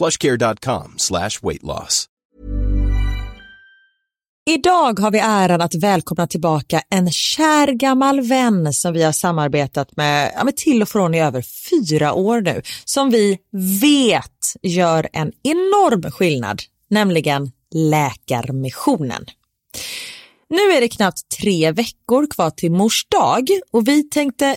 plushcare.com slash weight loss. Idag har vi äran att välkomna tillbaka en kär gammal vän som vi har samarbetat med, ja, med till och från i över fyra år nu, som vi vet gör en enorm skillnad, nämligen Läkarmissionen. Nu är det knappt tre veckor kvar till mors dag och vi tänkte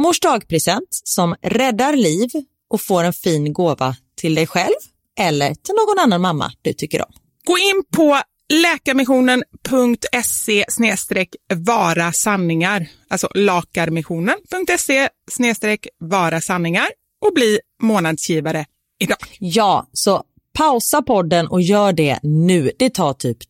mors dagpresent som räddar liv och får en fin gåva till dig själv eller till någon annan mamma du tycker om. Gå in på läkarmissionen.se vara sanningar, alltså lakarmissionen.se vara sanningar och bli månadsgivare idag. Ja, så pausa podden och gör det nu. Det tar typ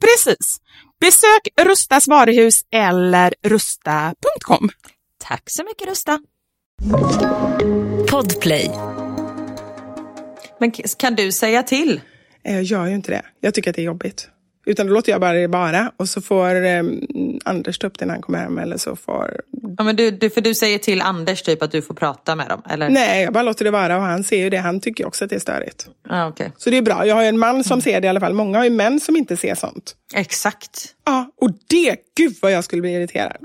Precis. Besök Rustas varuhus eller rusta.com. Tack så mycket Rusta. Podplay. Men kan du säga till? Eh, Jag gör ju inte det. Jag tycker att det är jobbigt. Utan då låter jag bara det vara och så får eh, Anders ta upp det när han kommer hem eller så får... Ja, men du, du, för du säger till Anders typ att du får prata med dem, eller? Nej, jag bara låter det vara och han ser ju det. Han tycker också att det är störigt. Ja, okej. Så det är bra. Jag har en man som ser det i alla fall. Många har ju män som inte ser sånt. Exakt. Ja, och det, gud vad jag skulle bli irriterad.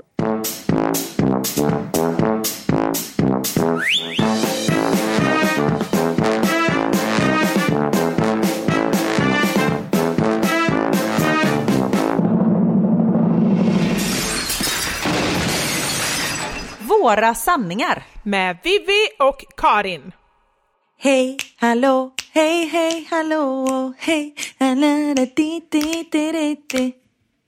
Våra sanningar. Med Vivi och Karin. Hej, hallå, hej, hej, hallå, hej, hallå, di, di, di, di, di.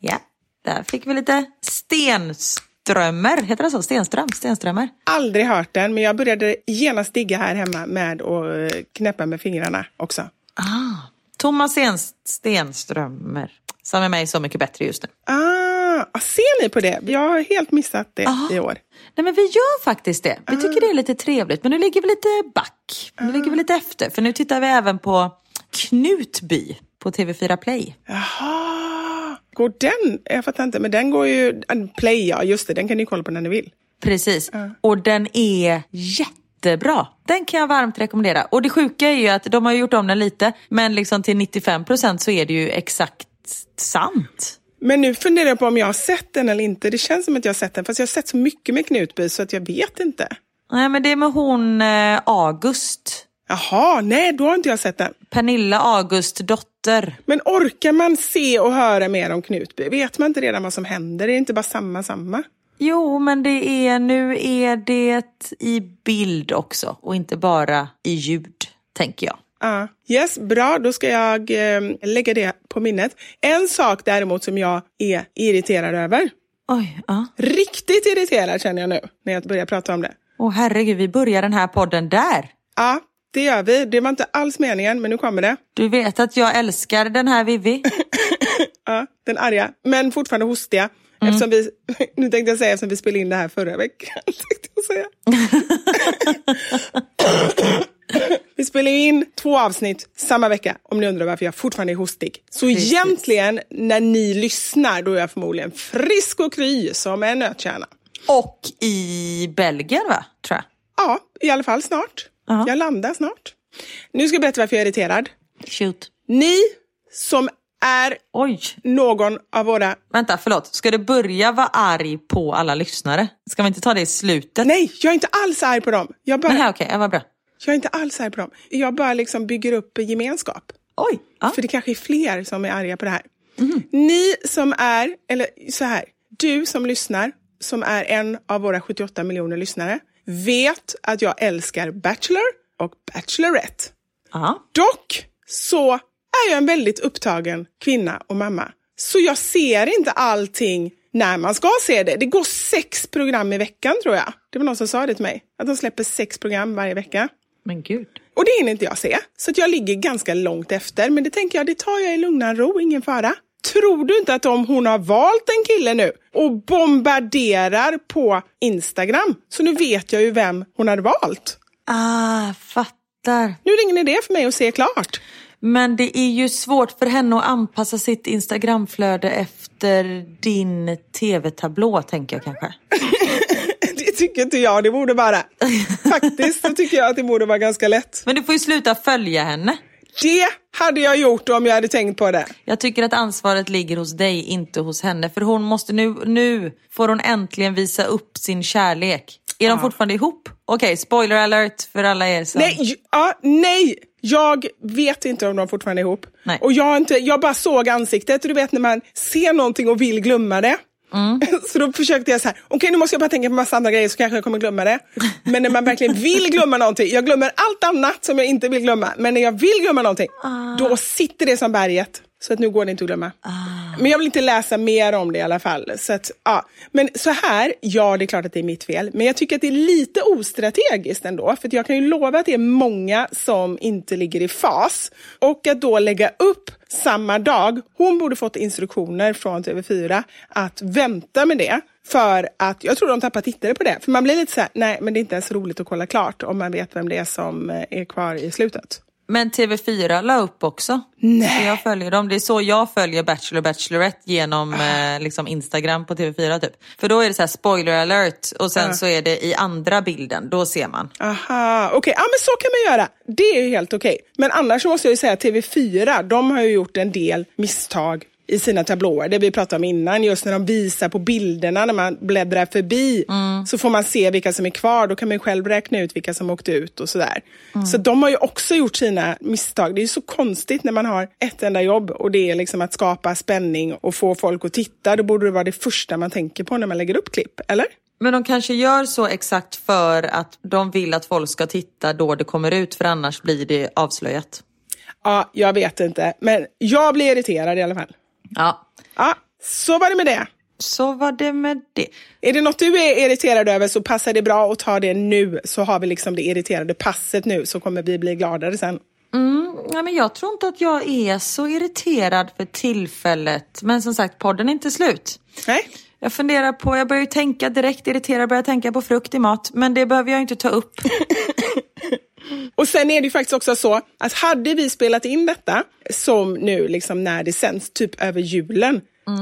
Ja, där fick vi lite stenströmmar. Heter det så? Stenström? Stenströmmar? Aldrig hört den, men jag började genast digga här hemma med att eh, knäppa med fingrarna också. Ah, Thomas Sten, Stenströmer, som är mig Så mycket bättre just nu. Ah, ser ni på det? Jag har helt missat det Aha. i år. Nej men vi gör faktiskt det. Vi tycker det är lite trevligt. Men nu ligger vi lite back. Nu ligger vi lite efter. För nu tittar vi även på Knutby på TV4 Play. Jaha, går den? Jag fattar inte, men den går ju... ah, Play, ja just det, den kan ni kolla på när ni vill. Precis. Och den är jättebra. Den kan jag varmt rekommendera. Och det sjuka är ju att de har gjort om den lite. Men liksom till 95% så är det ju exakt sant. Men nu funderar jag på om jag har sett den eller inte. Det känns som att jag har sett den, fast jag har sett så mycket med Knutby så att jag vet inte. Nej men det är med hon eh, August. Jaha, nej då har inte jag sett den. Pernilla August dotter. Men orkar man se och höra mer om Knutby? Vet man inte redan vad som händer? Är det inte bara samma, samma? Jo, men det är, nu är det i bild också och inte bara i ljud, tänker jag. Ja. Yes, bra. Då ska jag eh, lägga det på minnet. En sak däremot som jag är irriterad över. Oj, ja. Riktigt irriterad känner jag nu när jag börjar prata om det. Åh herregud, vi börjar den här podden där. Ja, det gör vi. Det var inte alls meningen, men nu kommer det. Du vet att jag älskar den här Vivi. Ja, den arga, men fortfarande hostiga. Eftersom vi, nu tänkte jag säga eftersom vi spelade in det här förra veckan. Tänkte jag säga. Vi spelar in två avsnitt samma vecka om ni undrar varför jag fortfarande är hostig. Så Precis. egentligen när ni lyssnar då är jag förmodligen frisk och kry som en nötkärna. Och i Belgien va, tror jag. Ja, i alla fall snart. Ja. Jag landar snart. Nu ska jag berätta varför jag är irriterad. Shoot. Ni som är Oj, någon av våra... vänta förlåt. Ska du börja vara arg på alla lyssnare? Ska vi inte ta det i slutet? Nej, jag är inte alls arg på dem. Jag, bara, Nej, okej, ja, vad bra. Jag är inte alls arg på dem. Jag bara liksom bygger upp gemenskap. Oj, ja. För det kanske är fler som är arga på det här. Ni som är, eller så här, du som lyssnar, som är en av våra 78 miljoner lyssnare, vet att jag älskar Bachelor och Bachelorette. ja. Dock så är jag en väldigt upptagen kvinna och mamma. Så jag ser inte allting när man ska se det. Det går sex program i veckan tror jag. Det var någon som sa det till mig. Att de släpper sex program varje vecka. Men gud. Och det hinner inte jag se. Så jag ligger ganska långt efter. Men det tänker jag, det tar jag i lugnan ro, ingen fara. Tror du inte att om hon har valt en kille nu och bombarderar på Instagram, så nu vet jag ju vem hon hade valt. Ah, fattar. Nu är det ingen idé för mig att se klart. Men det är ju svårt för henne att anpassa sitt Instagramflöde efter din tv-tablå, tänker jag kanske. Tycker inte jag det borde vara. Faktiskt så tycker jag att det borde vara ganska lätt. Men du får ju sluta följa henne. Det hade jag gjort om jag hade tänkt på det. Jag tycker att ansvaret ligger hos dig, inte hos henne. För hon måste nu, nu får hon äntligen visa upp sin kärlek. Är de fortfarande ihop? Okej, spoiler alert för alla er som... Nej, ja, nej! Jag vet inte om de fortfarande är ihop. Nej. Och jag, inte, jag bara såg ansiktet. Du vet när man ser någonting och vill glömma det. Mm. Så då försökte jag så här, okej nu måste jag bara tänka på massa andra grejer så kanske jag kommer glömma det. Men när man verkligen vill glömma någonting, jag glömmer allt annat som jag inte vill glömma, men när jag vill glömma någonting, Ah. då sitter det som berget. Så att nu går det inte att glömma. Men jag vill inte läsa mer om det i alla fall. Så att, ja. Men så här, ja det är klart att det är mitt fel. Men jag tycker att det är lite ostrategiskt ändå. För jag kan ju lova att det är många som inte ligger i fas. Och att då lägga upp samma dag, hon borde fått instruktioner från TV4 att vänta med det. För att jag tror de tappar tittare på det. För man blir lite så här, nej men det är inte ens roligt att kolla klart om man vet vem det är som eh, är kvar i slutet. Men TV4 la upp också. Nej. Så jag följer dem. Det är så jag följer Bachelor Bachelorette genom eh, liksom Instagram på TV4 typ. För då är det så här spoiler alert och sen så är det i andra bilden, då ser man. Aha, okej. Ja, men så kan man göra. Det är ju helt okej. Men annars måste jag ju säga att TV4, de har ju gjort en del misstag i sina tablåer. Det vi pratade om innan, just när de visar på bilderna när man bläddrar förbi. Så får man se vilka som är kvar. Då kan man själv räkna ut vilka som åkt ut och sådär. Så de har ju också gjort sina misstag. Det är ju så konstigt när man har ett enda jobb och det är liksom att skapa spänning och få folk att titta. Då borde det vara det första man tänker på när man lägger upp klipp, eller? Men de kanske gör så exakt för att de vill att folk ska titta då det kommer ut för annars blir det avslöjat. Ja, jag vet inte. Men jag blir irriterad i alla fall. Ja, Ja, så var det med det. så var det med det. Är det något du är irriterad över så passar det bra att ta det nu. Så har vi liksom det irriterade passet nu så kommer vi bli gladare sen. Nej, men jag tror inte att jag är så irriterad för tillfället. Men som sagt, podden är inte slut. Nej? Jag funderar på, jag börjar ju tänka direkt irriterad, börjar tänka på frukt i mat. Men det behöver jag inte ta upp. Och sen är det ju faktiskt också så att hade vi spelat in detta som nu liksom när det sänds, typ över julen,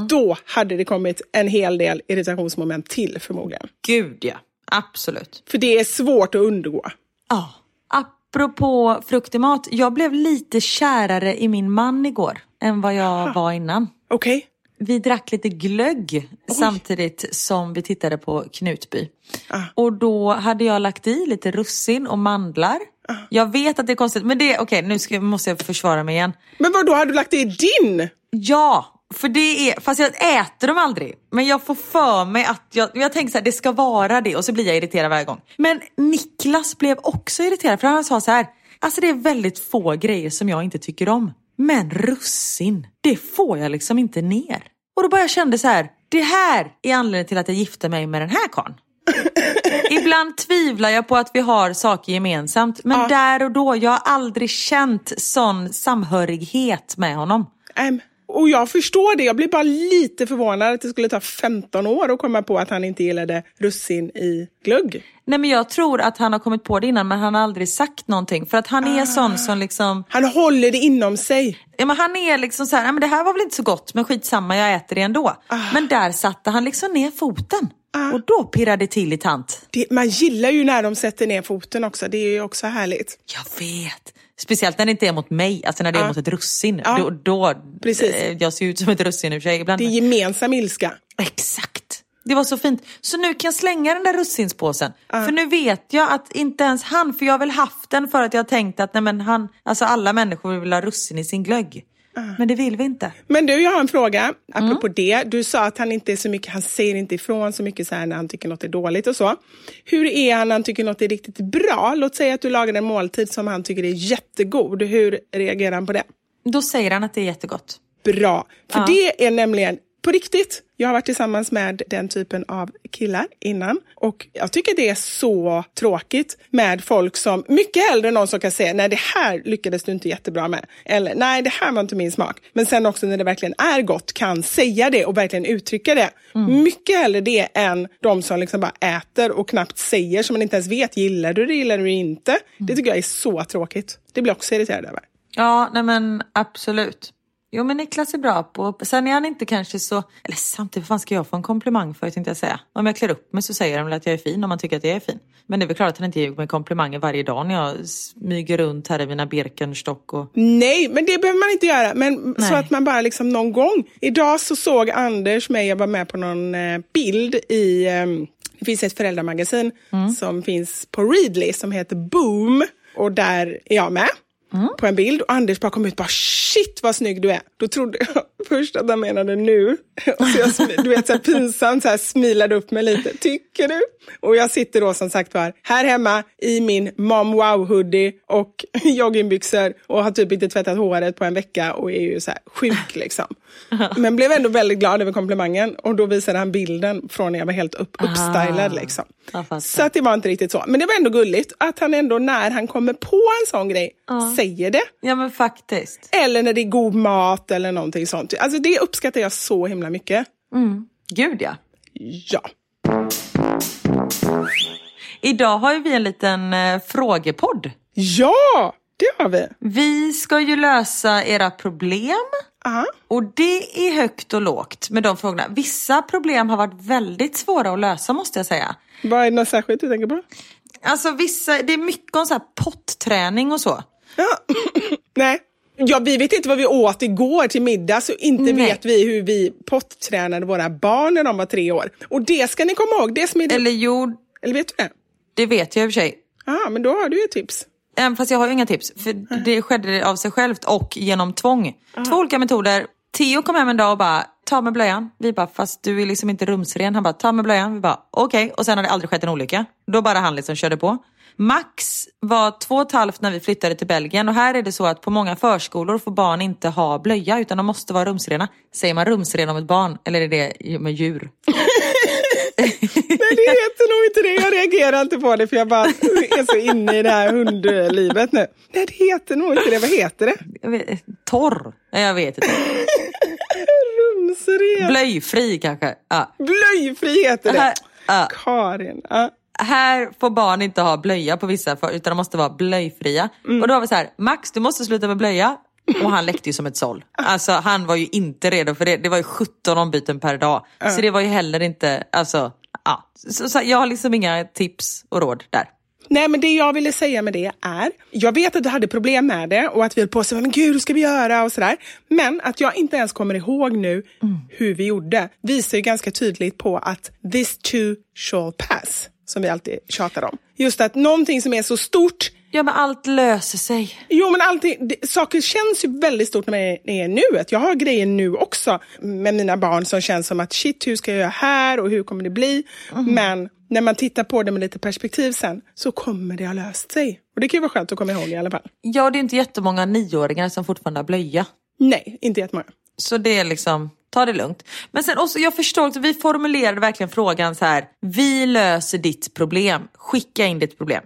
då hade det kommit en hel del irritationsmoment till förmodligen. Gud ja, absolut. För det är svårt att undgå. Ja. Apropå frukt i mat, jag blev lite kärare i min man igår än vad jag var innan. Okej? Vi drack lite glögg samtidigt som vi tittade på Knutby. Och då hade jag lagt i lite russin och mandlar. Jag vet att det är konstigt, men det okej nu ska, måste jag försvara mig igen. Men vad då hade du lagt i din? Ja, för det är, fast jag äter dem aldrig. Men jag får för mig att jag, jag tänker så här, det ska vara det och så blir jag irriterad varje gång. Men Niklas blev också irriterad för han sa så här, alltså det är väldigt få grejer som jag inte tycker om. Men russin, det får jag liksom inte ner. Och då bara jag kände så här, det här är anledningen till att jag gifte mig med den här karln. Ibland tvivlar jag på att vi har saker gemensamt, men där och då, jag har aldrig känt sån samhörighet med honom. Äm, och jag förstår det. Jag blir bara lite förvånad att det skulle ta 15 år att komma på att han inte gillade russin i glögg. Nej men jag tror att han har kommit på det innan men han har aldrig sagt någonting. För att han är sån som liksom, Han håller det inom sig. ja, men han är liksom så här, "Ja, men det här var väl inte så gott men skitsamma jag äter det ändå. Men där satte han liksom ner foten. Och då pirrade det till i tant. Det, man gillar ju när de sätter ner foten också. Det är ju också härligt. Jag vet. Speciellt när det inte är mot mig, alltså när det är Ja. mot ett russin. Ja. Då, då, Precis. eh, Jag ser ut som ett russin i och för sig ibland. Det är gemensam ilska. Exakt. Det var så fint. Så nu kan jag slänga den där russinspåsen. För nu vet jag att inte ens han, för jag har väl haft den för att jag har tänkt att nej men han, alltså alla människor vill ha russin i sin glögg. Men det vill vi inte. Men du, jag har en fråga apropå Mm. det. Du sa att han inte är så mycket, han säger inte ifrån så mycket så här när han tycker något är dåligt och så. Hur är han när han tycker något är riktigt bra? Låt säga att du lagar en måltid som han tycker är jättegod. Hur reagerar han på det? Då säger han att det är jättegott. Bra. För Ja. det är nämligen på riktigt. Jag har varit tillsammans med den typen av killar innan och jag tycker det är så tråkigt med folk som mycket hellre någon som kan säga nej det här lyckades du inte jättebra med eller nej det här var inte min smak. Men sen också när det verkligen är gott kan säga det och verkligen uttrycka det. Mycket hellre det än de som liksom bara äter och knappt säger som man inte ens vet gillar du det gillar du det inte. Det tycker jag är så tråkigt. Det blir jag också irriterad över. Ja, nej men absolut. Jo men Niklas är bra på, sen är han inte kanske så, eller samtidigt vad fan ska jag få en komplimang för tänkte jag säga. Om jag klär upp mig så säger han väl att jag är fin om man tycker att jag är fin. Men det är väl klart att han inte ger mig komplimanger varje dag när jag smyger runt här i mina Birkenstock och... Nej, men det behöver man inte göra. Men så Nej. att man bara liksom någon gång. Idag så såg Anders mig, jag var med på någon eh, bild i, eh, det finns ett föräldramagasin som finns på Readly som heter Boom. Och där är jag med på en bild och Anders bara kom ut och bara shit vad snygg du är. Då trodde jag först att han menade nu. Och så jag, du vet så här pinsamt så här smilade upp mig lite. Tycker du? Och jag sitter då som sagt var här hemma i min mom wow hoodie och joggingbyxor och har typ inte tvättat håret på en vecka och är ju så här sjuk liksom. Men blev ändå väldigt glad över komplimangen och då visade han bilden från när jag var helt upp, uppstylad liksom. Så att det var inte riktigt så. Men det var ändå gulligt att han ändå när han kommer på en sån grej säger det. Ja men faktiskt. Eller när det är god mat eller någonting sånt. Alltså det uppskattar jag så himla mycket. Gud ja. Ja. Idag har ju vi en liten eh, frågepodd. Ja, det har vi. Vi ska ju lösa era problem. Aha. Och det är högt och lågt med de frågorna. Vissa problem har varit väldigt svåra att lösa måste jag säga. Vad är det något särskilt du tänker på? Alltså vissa, det är mycket om så här potträning och så. Nej. Ja, vi vet inte vad vi åt igår till middag, så inte Nej. vet vi hur vi pottränade våra barn när de var tre år. Och det ska ni komma ihåg. Det som är det... Eller jo, Eller vet du det? det vet jag i och för sig. Ja, men då har du ju tips. Även fast jag har ju inga tips. För det skedde av sig självt och genom tvång. Två olika metoder. Theo kom hem en dag och bara, ta med blöjan. Vi bara, fast du är liksom inte rumsren. Han bara, ta med blöjan. Vi bara, okej. Och sen har det aldrig skett en olycka. Då bara han liksom körde på. Max var två och ett halvt när vi flyttade till Belgien och här är det så att på många förskolor får barn inte ha blöja utan de måste vara rumsrena. Säger man rumsren om ett barn eller är det med djur? Nej, det heter nog inte det. Jag reagerar inte på det för jag bara är så inne i det här hundlivet nu. Nej, det heter nog inte det. Vad heter det? Vet, torr? Nej, Jag vet inte. Rumsren. Blöjfri kanske? Ja. Blöjfri heter det. Karin. Ja. Här får barn inte ha blöja på vissa för, utan de måste vara blöjfria. Och då var vi så här, Max du måste sluta med blöja. Och han läckte ju som ett såll. Alltså han var ju inte redo för det. Det var ju 17 ombyten per dag. Så det var ju heller inte, alltså, ja. Så, så jag har liksom inga tips och råd där. Nej, men det jag ville säga med det är, jag vet att du hade problem med det och att vi höll på att säga, men gud, hur ska vi göra och sådär. Men att jag inte ens kommer ihåg nu hur vi gjorde visar ju ganska tydligt på att this too shall pass, som vi alltid tjatar om. Just att någonting som är så stort Ja men allt löser sig. Jo, men allting, det, saker känns ju väldigt stort när man är, är nuet. Jag har grejer nu också med mina barn som känns som att shit, hur ska jag göra här och hur kommer det bli? Men när man tittar på det med lite perspektiv sen så kommer det ha löst sig. Och det kan ju vara skönt att komma ihåg i alla fall. Ja det är inte jättemånga nioåringar som fortfarande har blöja. Nej, inte jättemånga. Så det är liksom, ta det lugnt. Men sen också, jag förstår också, vi formulerade verkligen frågan så här. Vi löser ditt problem. Skicka in ditt problem.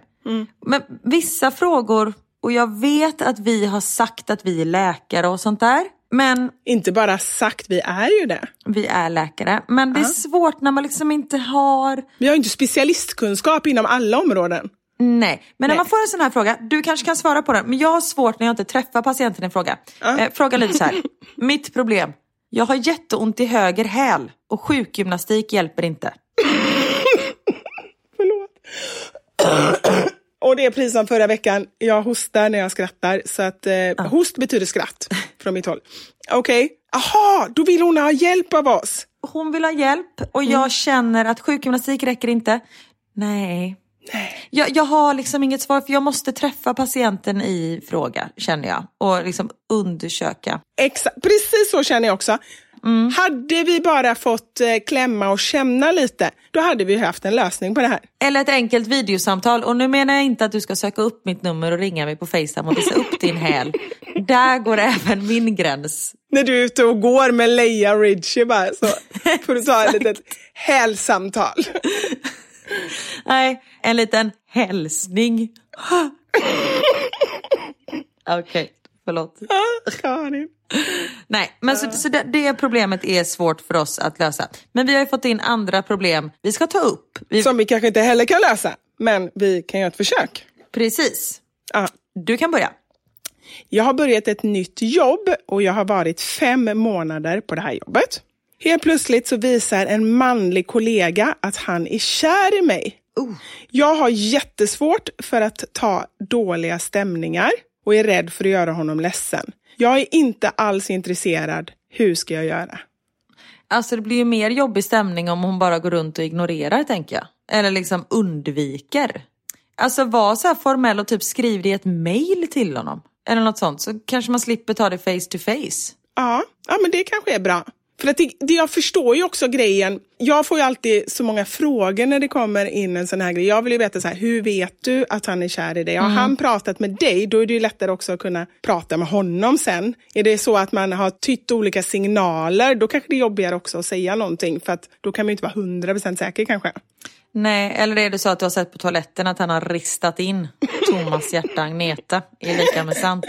Men vissa frågor, och jag vet att vi har sagt att vi är läkare och sånt där. Men Inte bara sagt, vi är ju det. vi är läkare. Men det är svårt när man liksom inte har... Vi har ju inte specialistkunskap inom alla områden. Nej, men när Nej. man får en sån här fråga, du kanske kan svara på den, men jag har svårt när jag inte träffar patienten i fråga. Eh, frågan lyder så här, mitt problem, jag har jätteont i höger häl och sjukgymnastik hjälper inte. Förlåt. Och det är precis som förra veckan, jag hostar när jag skrattar. Så att eh, ah. host betyder skratt från mitt håll. Okej, okay. aha, då vill hon ha hjälp av oss. Hon vill ha hjälp och jag mm. känner att sjukgymnastik räcker inte. Nej. Jag, jag har liksom inget svar för jag måste träffa patienten i fråga känner jag och liksom undersöka. Exakt, precis så känner jag också. Mm. Hade vi bara fått eh, klämma och känna lite, då hade vi haft en lösning på det här. Eller ett enkelt videosamtal. Och nu menar jag inte att du ska söka upp mitt nummer och ringa mig på Facetime och visa upp din häl. Där går även min gräns. När du är ute och går med Leia Ritchie bara, så får du ta ett litet hälsamtal. Nej, en liten hälsning. Okej, okay, förlåt. Nej, men så, så det, det, problemet är svårt för oss att lösa. Men vi har fått in andra problem vi ska ta upp. Vi... Som vi kanske inte heller kan lösa, men vi kan göra ett försök. Precis. Ja. Du kan börja. Jag har börjat ett nytt jobb och jag har varit fem månader på det här jobbet. Helt plötsligt så visar en manlig kollega att han är kär i mig. Uh. Jag har jättesvårt för att ta dåliga stämningar och är rädd för att göra honom ledsen. Jag är inte alls intresserad. Hur ska jag göra? Alltså det blir ju mer jobbig stämning om hon bara går runt och ignorerar tänker jag. Eller liksom undviker. Alltså var så här formell och typ skriv det i ett mail till honom. Eller något sånt så kanske man slipper ta det face to face. Ja, ja men det kanske är bra. För att det, det, jag förstår ju också grejen. Jag får ju alltid så många frågor när det kommer in en sån här grej. Jag vill ju veta så här, hur vet du att han är kär i dig? Har mm. han pratat med dig, då är det ju lättare också att kunna prata med honom sen. Är det så att man har tytt olika signaler, då kanske det är jobbigare också att säga någonting. För att då kan man ju inte vara hundra procent säker kanske. Nej, eller är det så att du har sett på toaletten att han har ristat in Thomas hjärta Agneta i lika med sant?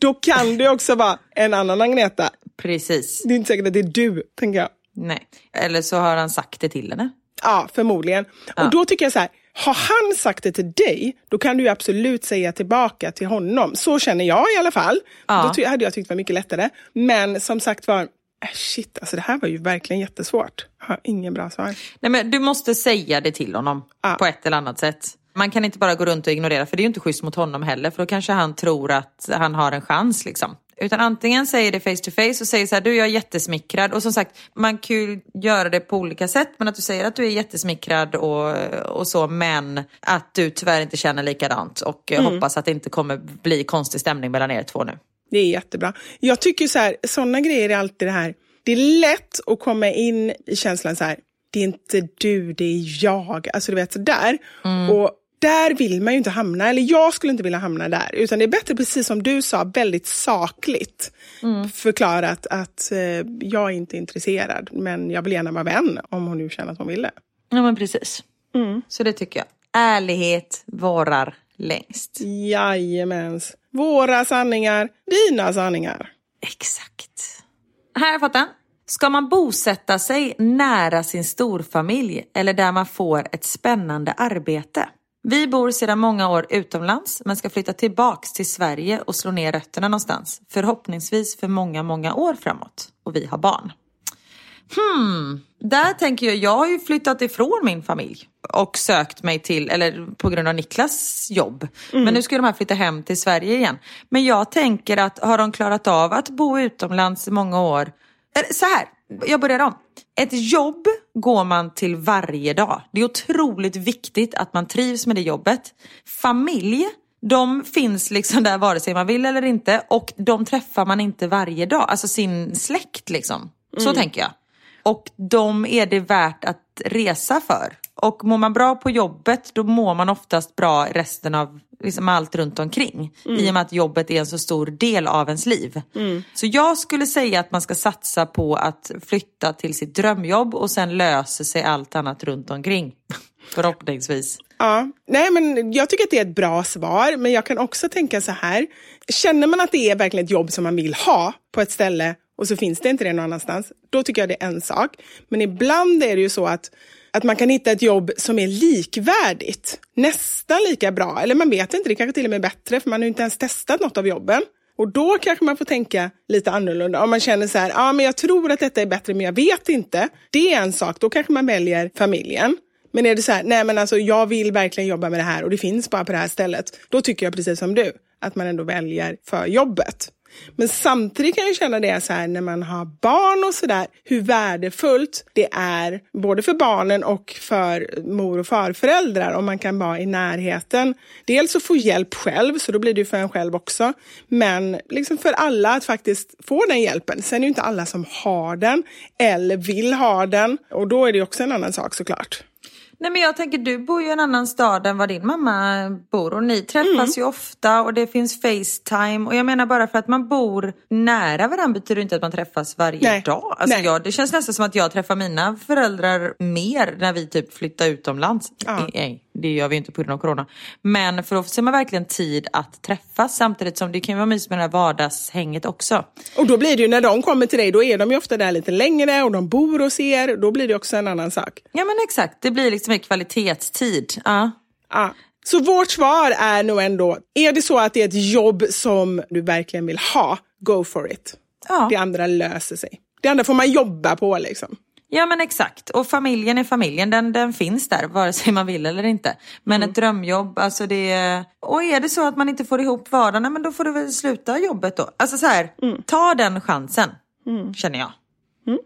Då kan det också vara en annan Agneta. Precis. Det är inte säkert att det är du, tänker jag. Nej, eller så har han sagt det till henne. Ja, förmodligen. Ja. Och då tycker jag så här, har han sagt det till dig, då kan du absolut säga tillbaka till honom. Så känner jag i alla fall. Ja. Då hade jag tyckt det var mycket lättare. Men som sagt var, äh, shit, alltså det här var ju verkligen jättesvårt. Jag har ingen bra svar. Nej, men du måste säga det till honom ja. på ett eller annat sätt. Man kan inte bara gå runt och ignorera för det är ju inte schysst mot honom heller för då kanske han tror att han har en chans liksom. Utan antingen säger det face to face och säger så här, du jag är jättesmickrad. Och som sagt, man kan ju göra det på olika sätt. Men att du säger att du är jättesmickrad och, och så, men att du tyvärr inte känner likadant. Och mm. hoppas att det inte kommer bli konstig stämning mellan er två nu. Det är jättebra. Jag tycker så här, sådana grejer är alltid det här. Det är lätt att komma in i känslan så här, det är inte du, det är jag. Alltså du vet sådär. Mm. Och där vill man ju inte hamna, eller jag skulle inte vilja hamna där. Utan det är bättre, precis som du sa, väldigt sakligt mm. förklarat att eh, jag är inte intresserad, men jag vill gärna vara vän om hon nu känner att hon vill det. Ja men precis. Mm. Så det tycker jag. Ärlighet varar längst. Jajamens. Våra sanningar, dina sanningar. Exakt. Här har jag fått den. Ska man bosätta sig nära sin storfamilj eller där man får ett spännande arbete? Vi bor sedan många år utomlands men ska flytta tillbaks till Sverige och slå ner rötterna någonstans. Förhoppningsvis för många, många år framåt. Och vi har barn. Hmm, där tänker jag, jag har ju flyttat ifrån min familj och sökt mig till, eller på grund av Niklas jobb. Mm. Men nu ska de här flytta hem till Sverige igen. Men jag tänker att har de klarat av att bo utomlands i många år, så här, jag börjar om. Ett jobb går man till varje dag. Det är otroligt viktigt att man trivs med det jobbet. Familj, de finns liksom där vare sig man vill eller inte och de träffar man inte varje dag. Alltså sin släkt liksom. Så mm. tänker jag. Och de är det värt att resa för. Och mår man bra på jobbet då mår man oftast bra resten av liksom allt runt omkring. Mm. I och med att jobbet är en så stor del av ens liv. Mm. Så jag skulle säga att man ska satsa på att flytta till sitt drömjobb och sen löser sig allt annat runt omkring. Förhoppningsvis. Ja, nej men jag tycker att det är ett bra svar, men jag kan också tänka så här. Känner man att det är verkligen ett jobb som man vill ha på ett ställe och så finns det inte det någon annanstans, då tycker jag det är en sak. Men ibland är det ju så att att man kan hitta ett jobb som är likvärdigt, nästan lika bra. Eller man vet inte, det kanske till och med är bättre för man har inte ens testat något av jobben. Och då kanske man får tänka lite annorlunda. Om man känner så här, ja men jag tror att detta är bättre men jag vet inte. Det är en sak, då kanske man väljer familjen. Men är det så här, nej men alltså jag vill verkligen jobba med det här och det finns bara på det här stället. Då tycker jag precis som du, att man ändå väljer för jobbet. Men samtidigt kan jag känna det så här när man har barn och sådär, hur värdefullt det är både för barnen och för mor och farföräldrar om man kan vara i närheten. Dels att få hjälp själv, så då blir det ju för en själv också, men liksom för alla att faktiskt få den hjälpen. Sen är det ju inte alla som har den eller vill ha den och då är det också en annan sak såklart. Nej men jag tänker du bor ju i en annan stad än vad din mamma bor och ni träffas mm. ju ofta och det finns Facetime och jag menar bara för att man bor nära varandra betyder inte att man träffas varje Nej. dag. Alltså Nej. Jag, det känns nästan som att jag träffar mina föräldrar mer när vi typ flyttar utomlands. Ja. Nej, det gör vi inte på grund av corona. Men för då ser man verkligen tid att träffas samtidigt som det kan vara mysigt med det här vardagshänget också. Och då blir det ju när de kommer till dig, då är de ju ofta där lite längre och de bor hos er. Då blir det också en annan sak. Ja men exakt, det blir liksom en kvalitetstid. Ja. ja. Så vårt svar är nog ändå, är det så att det är ett jobb som du verkligen vill ha, go for it. Ja. Det andra löser sig. Det andra får man jobba på liksom. Ja men exakt. Och familjen är familjen, den, den finns där vare sig man vill eller inte. Men mm. ett drömjobb, alltså det... Och är det så att man inte får ihop vardagen, men då får du väl sluta jobbet då. Alltså så här, mm. ta den chansen, mm. känner jag. Mm.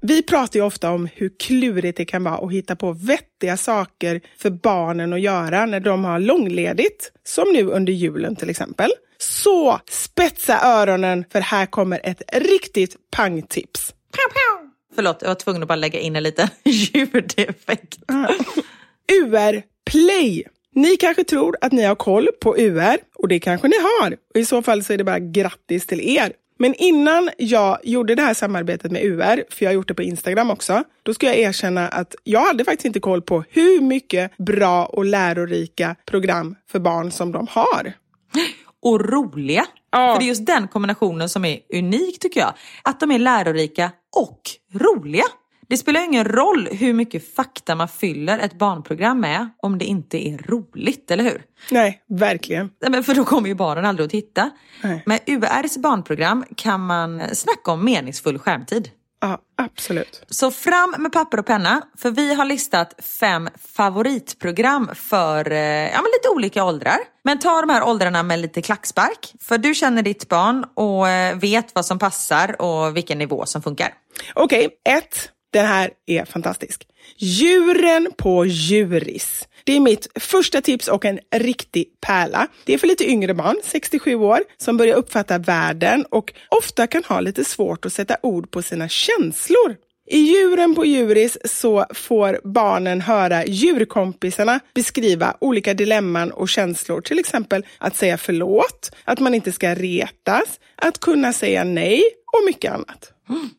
Vi pratar ju ofta om hur klurigt det kan vara att hitta på vettiga saker för barnen att göra när de har långledigt, som nu under julen till exempel. Så spetsa öronen för här kommer ett riktigt pangtips. Förlåt, jag var tvungen att bara lägga in en liten ljudeffekt. UR Play. Ni kanske tror att ni har koll på UR och det kanske ni har. Och I så fall så är det bara grattis till er. Men innan jag gjorde det här samarbetet med UR, för jag har gjort det på Instagram också, då ska jag erkänna att jag hade faktiskt inte koll på hur mycket bra och lärorika program för barn som de har och roliga. Ja. För det är just den kombinationen som är unik tycker jag. Att de är lärorika och roliga. Det spelar ingen roll hur mycket fakta man fyller ett barnprogram med om det inte är roligt, eller hur? Nej, verkligen. för då kommer ju barnen aldrig att titta. Nej. Med URs barnprogram kan man snacka om meningsfull skärmtid. Ja, absolut. Så fram med papper och penna, för vi har listat fem favoritprogram för eh, ja, men lite olika åldrar. Men ta de här åldrarna med lite klackspark, för du känner ditt barn och eh, vet vad som passar och vilken nivå som funkar. Okej, okay, ett. Den här är fantastisk. Djuren på Djuris. Det är mitt första tips och en riktig pärla. Det är för lite yngre barn, 67 år, som börjar uppfatta världen och ofta kan ha lite svårt att sätta ord på sina känslor. I Djuren på Djuris så får barnen höra djurkompisarna beskriva olika dilemman och känslor. Till exempel att säga förlåt, att man inte ska retas, att kunna säga nej och mycket annat. Mm.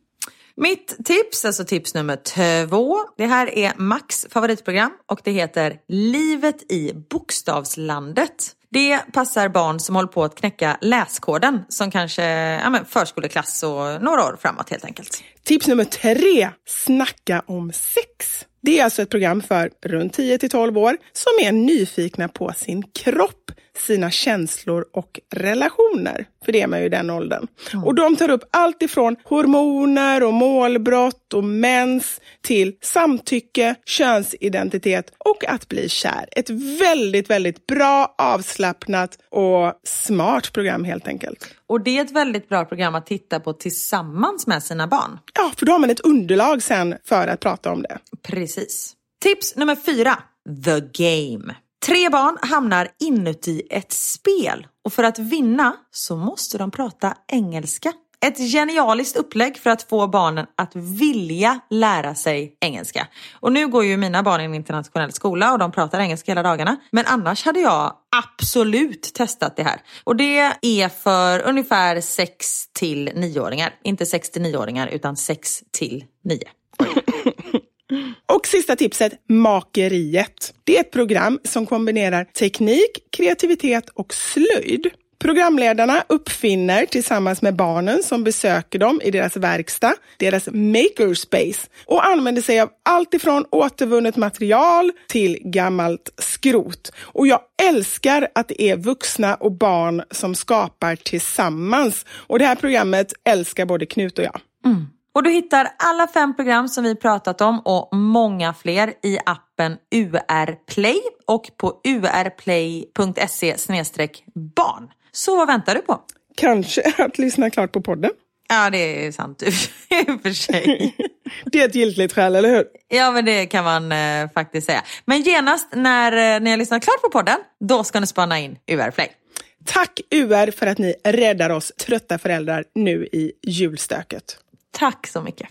Mitt tips, alltså tips nummer två. Det här är Max favoritprogram och det heter Livet i bokstavslandet. Det passar barn som håller på att knäcka läskoden som kanske ja, men förskoleklass och några år framåt helt enkelt. Tips nummer tre, snacka om sex. Det är alltså ett program för runt 10 till 12 år som är nyfikna på sin kropp, sina känslor och relationer. För det är man ju i den åldern. Mm. Och de tar upp allt ifrån hormoner och målbrott och mens till samtycke, könsidentitet och att bli kär. Ett väldigt, väldigt bra, avslappnat och smart program helt enkelt. Och det är ett väldigt bra program att titta på tillsammans med sina barn. Ja, för då har man ett underlag sen för att prata om det. Precis. Tips nummer fyra. The Game. Tre barn hamnar inuti ett spel och för att vinna så måste de prata engelska. Ett genialiskt upplägg för att få barnen att vilja lära sig engelska. Och nu går ju mina barn i en internationell skola och de pratar engelska hela dagarna. Men annars hade jag absolut testat det här. Och det är för ungefär 6 till 9-åringar. Inte 6 till 9-åringar utan 6 till 9. Och sista tipset, Makeriet. Det är ett program som kombinerar teknik, kreativitet och slöjd. Programledarna uppfinner tillsammans med barnen som besöker dem i deras verkstad, deras makerspace och använder sig av allt ifrån återvunnet material till gammalt skrot. Och jag älskar att det är vuxna och barn som skapar tillsammans. Och det här programmet älskar både Knut och jag. Mm. Och du hittar alla fem program som vi pratat om och många fler i appen UR Play och på urplay.se barn. Så vad väntar du på? Kanske att lyssna klart på podden. Ja, det är sant i och för sig. det är ett giltigt skäl, eller hur? Ja, men det kan man eh, faktiskt säga. Men genast när eh, ni har lyssnat klart på podden, då ska ni spana in UR Play. Tack UR för att ni räddar oss trötta föräldrar nu i julstöket. Tack så mycket.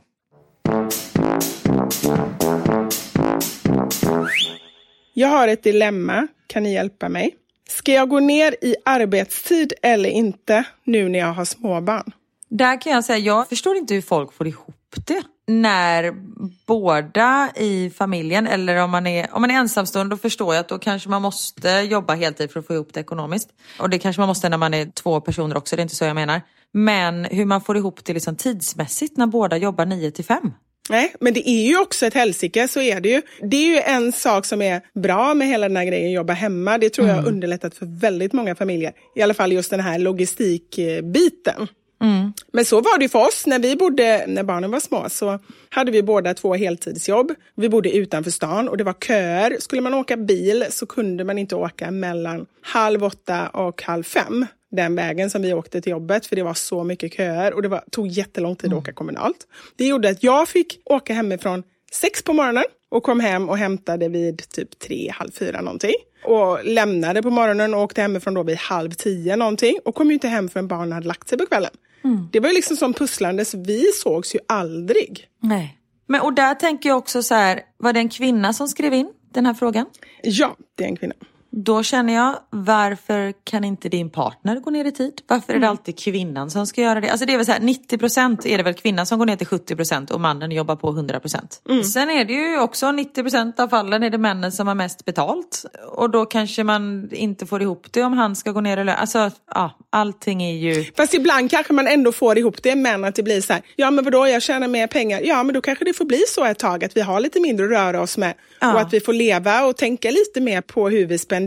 Jag har ett dilemma. Kan ni hjälpa mig? Ska jag gå ner i arbetstid eller inte nu när jag har småbarn? Där kan jag säga, jag förstår inte hur folk får ihop det. När båda i familjen, eller om man är, om man är ensamstående, då förstår jag att då kanske man måste jobba heltid för att få ihop det ekonomiskt. Och det kanske man måste när man är två personer också, det är inte så jag menar. Men hur man får ihop det liksom tidsmässigt när båda jobbar 9 till 5. Nej, men det är ju också ett helsike, så är det ju. Det är ju en sak som är bra med hela den här grejen, jobba hemma. Det tror jag har mm. underlättat för väldigt många familjer. I alla fall just den här logistikbiten. Mm. Men så var det för oss när vi bodde, när barnen var små, så hade vi båda två heltidsjobb. Vi bodde utanför stan och det var köer. Skulle man åka bil så kunde man inte åka mellan halv åtta och halv fem den vägen som vi åkte till jobbet för det var så mycket köer och det var, tog jättelång tid att mm. åka kommunalt. Det gjorde att jag fick åka hemifrån sex på morgonen och kom hem och hämtade vid typ tre, halv fyra någonting. Och lämnade på morgonen och åkte hemifrån då vid halv tio någonting och kom ju inte hem förrän barnen hade lagt sig på kvällen. Mm. Det var ju liksom som pusslande så vi sågs ju aldrig. Nej. Men och där tänker jag också så här, var det en kvinna som skrev in den här frågan? Ja, det är en kvinna. Då känner jag, varför kan inte din partner gå ner i tid? Varför är det mm. alltid kvinnan som ska göra det? Alltså det är väl så här, 90 procent är det väl kvinnan som går ner till 70 procent och mannen jobbar på 100 procent. Mm. Sen är det ju också 90 procent av fallen är det männen som har mest betalt. Och då kanske man inte får ihop det om han ska gå ner i lön. Alltså, ja, allting är ju... Fast ibland kanske man ändå får ihop det, men att det blir så här, ja men vadå, jag tjänar mer pengar. Ja, men då kanske det får bli så ett tag att vi har lite mindre att röra oss med. Ja. Och att vi får leva och tänka lite mer på hur vi spenderar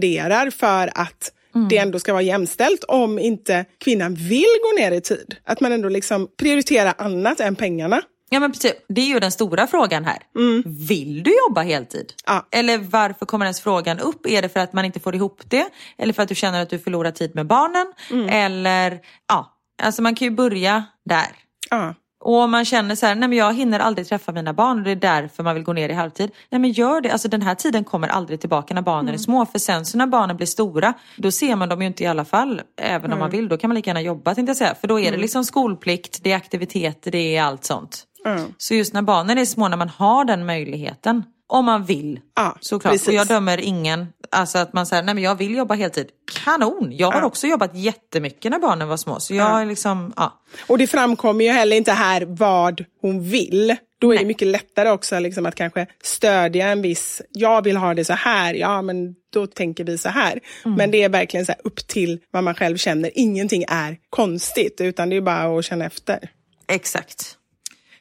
för att mm. det ändå ska vara jämställt om inte kvinnan vill gå ner i tid. Att man ändå liksom prioriterar annat än pengarna. Ja men precis, det är ju den stora frågan här. Mm. Vill du jobba heltid? Ja. Eller varför kommer ens frågan upp? Är det för att man inte får ihop det? Eller för att du känner att du förlorar tid med barnen? Mm. Eller, ja, alltså man kan ju börja där. Ja. Och om man känner så här, nej men jag hinner aldrig träffa mina barn och det är därför man vill gå ner i halvtid. Nej men gör det, alltså den här tiden kommer aldrig tillbaka när barnen mm. är små. För sen så när barnen blir stora, då ser man dem ju inte i alla fall. Även mm. om man vill, då kan man lika gärna jobba tänkte jag säga. För då är det mm. liksom skolplikt, det är aktiviteter, det är allt sånt. Mm. Så just när barnen är små, när man har den möjligheten, om man vill. Ja, såklart. Precis. Och jag dömer ingen. Alltså att man säger, nej men jag vill jobba heltid. Kanon! Jag har ja. också jobbat jättemycket när barnen var små. Så jag ja. liksom, ja. Och det framkommer ju heller inte här vad hon vill. Då är nej. det mycket lättare också liksom att kanske stödja en viss, jag vill ha det så här, ja men då tänker vi så här. Mm. Men det är verkligen så upp till vad man själv känner. Ingenting är konstigt utan det är bara att känna efter. Exakt.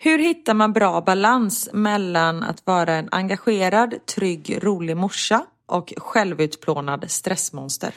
Hur hittar man bra balans mellan att vara en engagerad, trygg, rolig morsa och självutplånad stressmonster?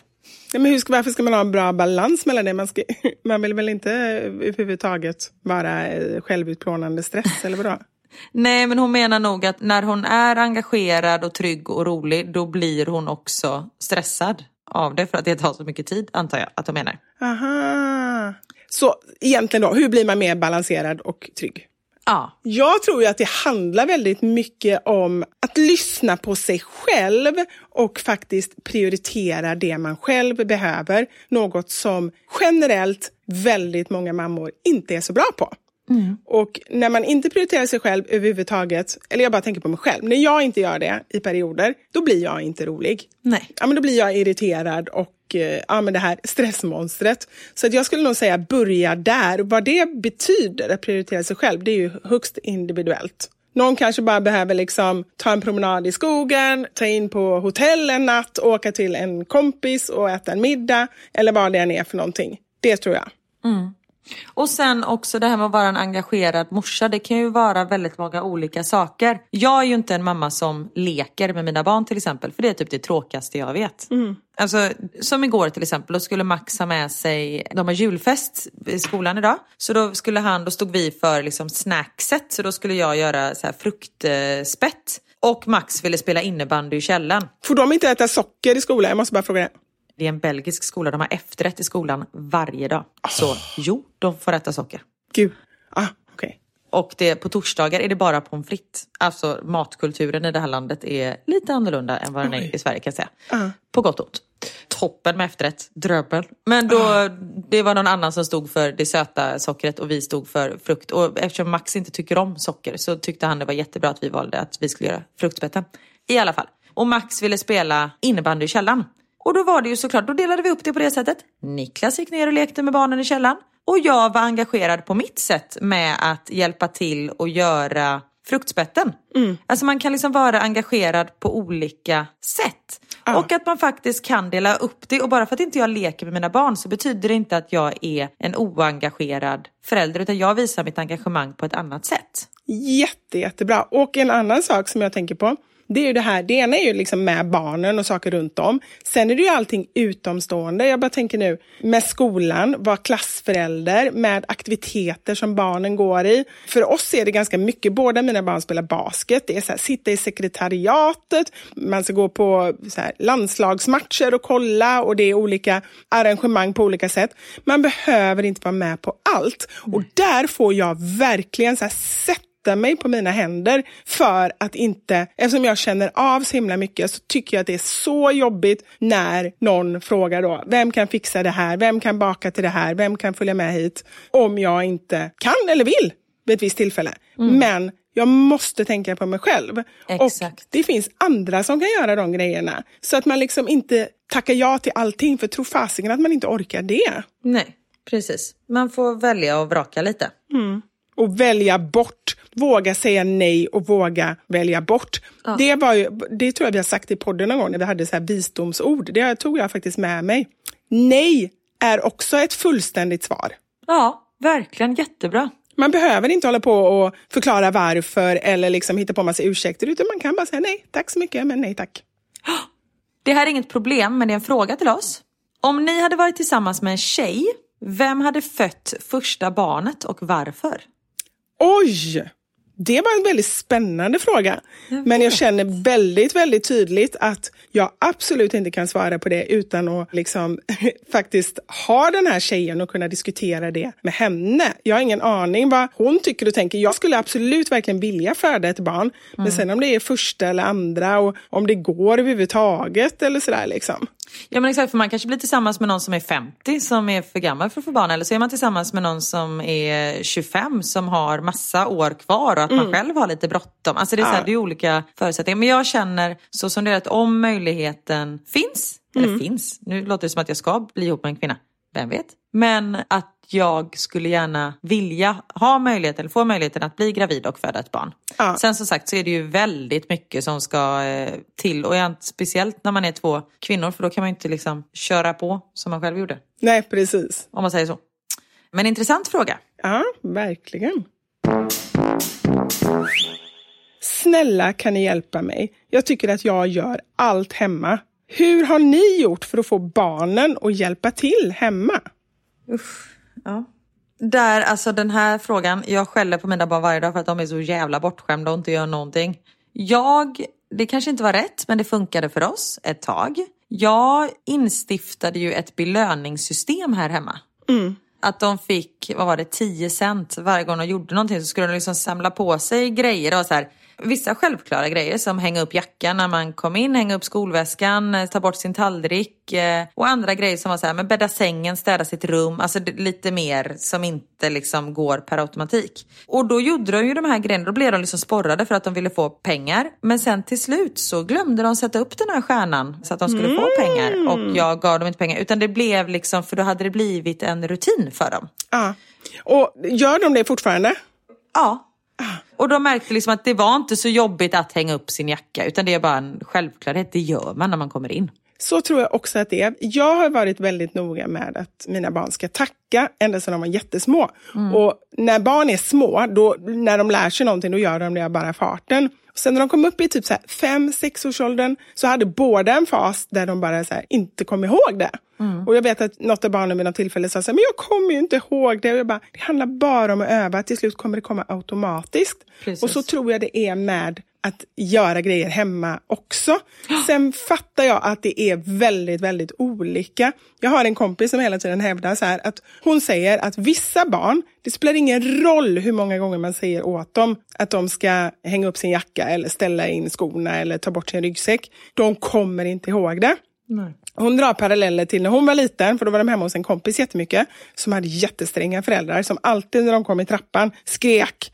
Ja, men hur ska, varför ska man ha en bra balans mellan det? Man, ska, man vill väl inte överhuvudtaget vara eh, självutplånande stress, eller vadå? Nej, men hon menar nog att när hon är engagerad och trygg och rolig, då blir hon också stressad av det för att det tar så mycket tid, antar jag att hon menar. Aha. Så egentligen då, hur blir man mer balanserad och trygg? Ja. Jag tror att det handlar väldigt mycket om att lyssna på sig själv och faktiskt prioritera det man själv behöver. Något som generellt väldigt många mammor inte är så bra på. Mm. Och när man inte prioriterar sig själv överhuvudtaget, eller jag bara tänker på mig själv, när jag inte gör det i perioder, då blir jag inte rolig. Nej. Ja, men då blir jag irriterad och och eh, ja, men det här stressmonstret. Så att jag skulle nog säga börja där. Vad det betyder att prioritera sig själv, det är ju högst individuellt. Någon kanske bara behöver liksom ta en promenad i skogen, ta in på hotell en natt, åka till en kompis och äta en middag eller vad det än är för någonting. Det tror jag. Mm. Och sen också det här med att vara en engagerad morsa. Det kan ju vara väldigt många olika saker. Jag är ju inte en mamma som leker med mina barn till exempel. För det är typ det tråkigaste jag vet. Mm. Alltså, som igår till exempel, då skulle Max ha med sig, de har julfest i skolan idag. Så då skulle han, då stod vi för liksom snackset. Så då skulle jag göra så här fruktspett. Och Max ville spela innebandy i källaren. Får de inte äta socker i skolan? Jag måste bara fråga det. Det är en belgisk skola, de har efterrätt i skolan varje dag. Så jo, de får äta socker. Gud. Ah, okej. Och det, på torsdagar är det bara pommes frites. Alltså matkulturen i det här landet är lite annorlunda än vad den är i Sverige kan jag säga. Ah. På gott och ont. Toppen med efterrätt, dröbel. Men då, det var någon annan som stod för det söta sockret och vi stod för frukt. Och eftersom Max inte tycker om socker så tyckte han det var jättebra att vi valde att vi skulle göra fruktspetten. I alla fall. Och Max ville spela innebandy i källaren. Och då var det ju såklart, då delade vi upp det på det sättet. Niklas gick ner och lekte med barnen i källaren. Och jag var engagerad på mitt sätt med att hjälpa till och göra fruktspetten. Alltså man kan liksom vara engagerad på olika sätt. Och att man faktiskt kan dela upp det. Och bara för att inte jag leker med mina barn så betyder det inte att jag är en oengagerad förälder. Utan jag visar mitt engagemang på ett annat sätt. Jätte, jättebra. Och en annan sak som jag tänker på. Det är ju det här, det ena är ju liksom med barnen och saker runt om. Sen är det ju allting utomstående. Jag bara tänker nu med skolan, vara klassförälder, med aktiviteter som barnen går i. För oss är det ganska mycket, båda mina barn spelar basket. Det är så här, sitta i sekretariatet, man ska gå på här, landslagsmatcher och kolla och det är olika arrangemang på olika sätt. Man behöver inte vara med på allt. Och där får jag verkligen så här, sätta sätta mig på mina händer för att inte, eftersom jag känner av så himla mycket så tycker jag att det är så jobbigt när någon frågar då, vem kan fixa det här, vem kan baka till det här, vem kan följa med hit? Om jag inte kan eller vill vid ett visst tillfälle. Men jag måste tänka på mig själv. Exakt. Och det finns andra som kan göra de grejerna. Så att man liksom inte tackar ja till allting, för tro fasiken att man inte orkar det. Nej, precis. Man får välja och vraka lite. och välja bort. Våga säga nej och våga välja bort. Det, var ju, det tror jag vi har sagt i podden någon gång när vi hade så här visdomsord. Det tog jag faktiskt med mig. Nej är också ett fullständigt svar. Ja, verkligen jättebra. Man behöver inte hålla på och förklara varför eller liksom hitta på massa ursäkter utan man kan bara säga nej, tack så mycket, men nej tack. Det här är inget problem, men det är en fråga till oss. Om ni hade varit tillsammans med en tjej, vem hade fött första barnet och varför? Oj! Det var en väldigt spännande fråga. Men jag känner väldigt, väldigt tydligt att jag absolut inte kan svara på det utan att liksom faktiskt ha den här tjejen och kunna diskutera det med henne. Jag har ingen aning vad hon tycker och tänker. Jag skulle absolut verkligen vilja föda ett barn. Men sen om det är första eller andra och om det går överhuvudtaget eller sådär liksom. Ja men exakt, för man kanske blir tillsammans med någon som är 50 som är för gammal för att få barn. Eller så är man tillsammans med någon som är 25 som har massa år kvar och att man själv har lite bråttom. Alltså det är, så här, det är olika förutsättningar. Men jag känner så som det är att om möjligheten finns, eller finns, nu låter det som att jag ska bli ihop med en kvinna, vem vet? Men att jag skulle gärna vilja ha möjligheten, eller få möjligheten att bli gravid och föda ett barn. Ja. Sen som sagt så är det ju väldigt mycket som ska eh, till och jag, speciellt när man är två kvinnor för då kan man ju inte liksom köra på som man själv gjorde. Nej, precis. Om man säger så. Men intressant fråga. Ja, verkligen. Snälla kan ni hjälpa mig? Jag tycker att jag gör allt hemma. Hur har ni gjort för att få barnen att hjälpa till hemma? Ja. Där, alltså den här frågan, jag skäller på mina barn varje dag för att de är så jävla bortskämda och inte gör någonting. Jag, det kanske inte var rätt, men det funkade för oss ett tag. Jag instiftade ju ett belöningssystem här hemma. Att de fick, vad var det, 10 cent varje gång de gjorde någonting så skulle de liksom samla på sig grejer. Var så här, vissa självklara grejer som hänga upp jackan när man kom in, hänga upp skolväskan, eh, ta bort sin tallrik eh, och andra grejer som var så här, men bädda sängen, städa sitt rum, alltså lite mer som inte liksom går per automatik. Och då gjorde de ju de här grejerna, då blev de liksom sporrade för att de ville få pengar. Men sen till slut så glömde de sätta upp den här stjärnan så att de skulle få pengar och jag gav dem inte pengar utan det blev liksom, för då hade det blivit en rutin för dem. Ja. Och gör de det fortfarande? Ja. Och de märkte liksom att det var inte så jobbigt att hänga upp sin jacka utan det är bara en självklarhet. Det gör man när man kommer in så tror jag också att det är. Jag har varit väldigt noga med att mina barn ska tacka ända sedan de var jättesmå. Mm. Och när barn är små, då, när de lär sig någonting, då gör de det bara farten. Sen när de kom upp i typ 5-6 års åldern så hade båda en fas där de bara så här, inte kom ihåg det. Mm. Och jag vet att något av barnen vid något tillfälle sa så här, men jag kommer ju inte ihåg det. Och jag bara, det handlar bara om att öva, till slut kommer det komma automatiskt. Precis. Och så tror jag det är med att göra grejer hemma också. Sen fattar jag att det är väldigt, väldigt olika. Jag har en kompis som hela tiden hävdar så här att hon säger att vissa barn, det spelar ingen roll hur många gånger man säger åt dem att de ska hänga upp sin jacka eller ställa in skorna eller ta bort sin ryggsäck. De kommer inte ihåg det. Nej. Hon drar paralleller till när hon var liten, för då var de hemma hos en kompis jättemycket, som hade jättestränga föräldrar som alltid när de kom i trappan skrek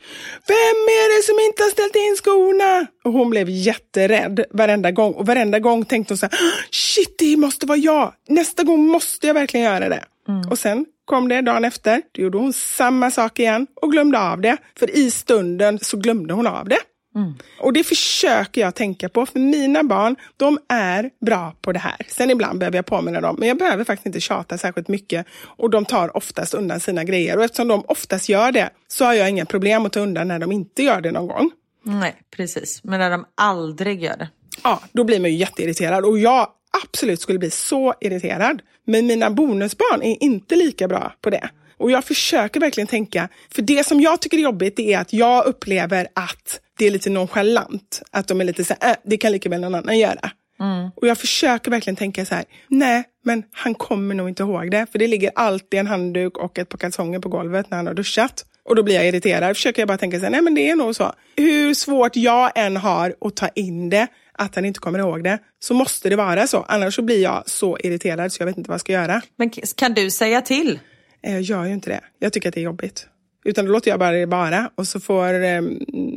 Vem är det som inte har ställt in skorna? Och hon blev jätterädd varenda gång och varenda gång tänkte hon så här, shit det måste vara jag, nästa gång måste jag verkligen göra det. Mm. Och sen kom det dagen efter, då gjorde hon samma sak igen och glömde av det. För i stunden så glömde hon av det. Mm. Och det försöker jag tänka på, för mina barn, de är bra på det här. Sen ibland behöver jag påminna dem, men jag behöver faktiskt inte tjata särskilt mycket. Och de tar oftast undan sina grejer. Och eftersom de oftast gör det, så har jag inga problem att ta undan när de inte gör det någon gång. Nej, precis. Men när de aldrig gör det? Ja, då blir man ju jätteirriterad. Och jag absolut skulle bli så irriterad. Men mina bonusbarn är inte lika bra på det. Och jag försöker verkligen tänka, för det som jag tycker är jobbigt är att jag upplever att det är lite nonchalant. Att de är lite så här, äh, det kan lika väl någon annan göra. Mm. Och jag försöker verkligen tänka så här, nej, men han kommer nog inte ihåg det. För det ligger alltid en handduk och ett par kalsonger på golvet när han har duschat. Och då blir jag irriterad. Försöker jag bara tänka så här, nej men det är nog så. Hur svårt jag än har att ta in det, att han inte kommer ihåg det, så måste det vara så. Annars så blir jag så irriterad så jag vet inte vad jag ska göra. Men kan du säga till? Jag gör ju inte det. Jag tycker att det är jobbigt. Utan då låter jag bara det vara och så får eh,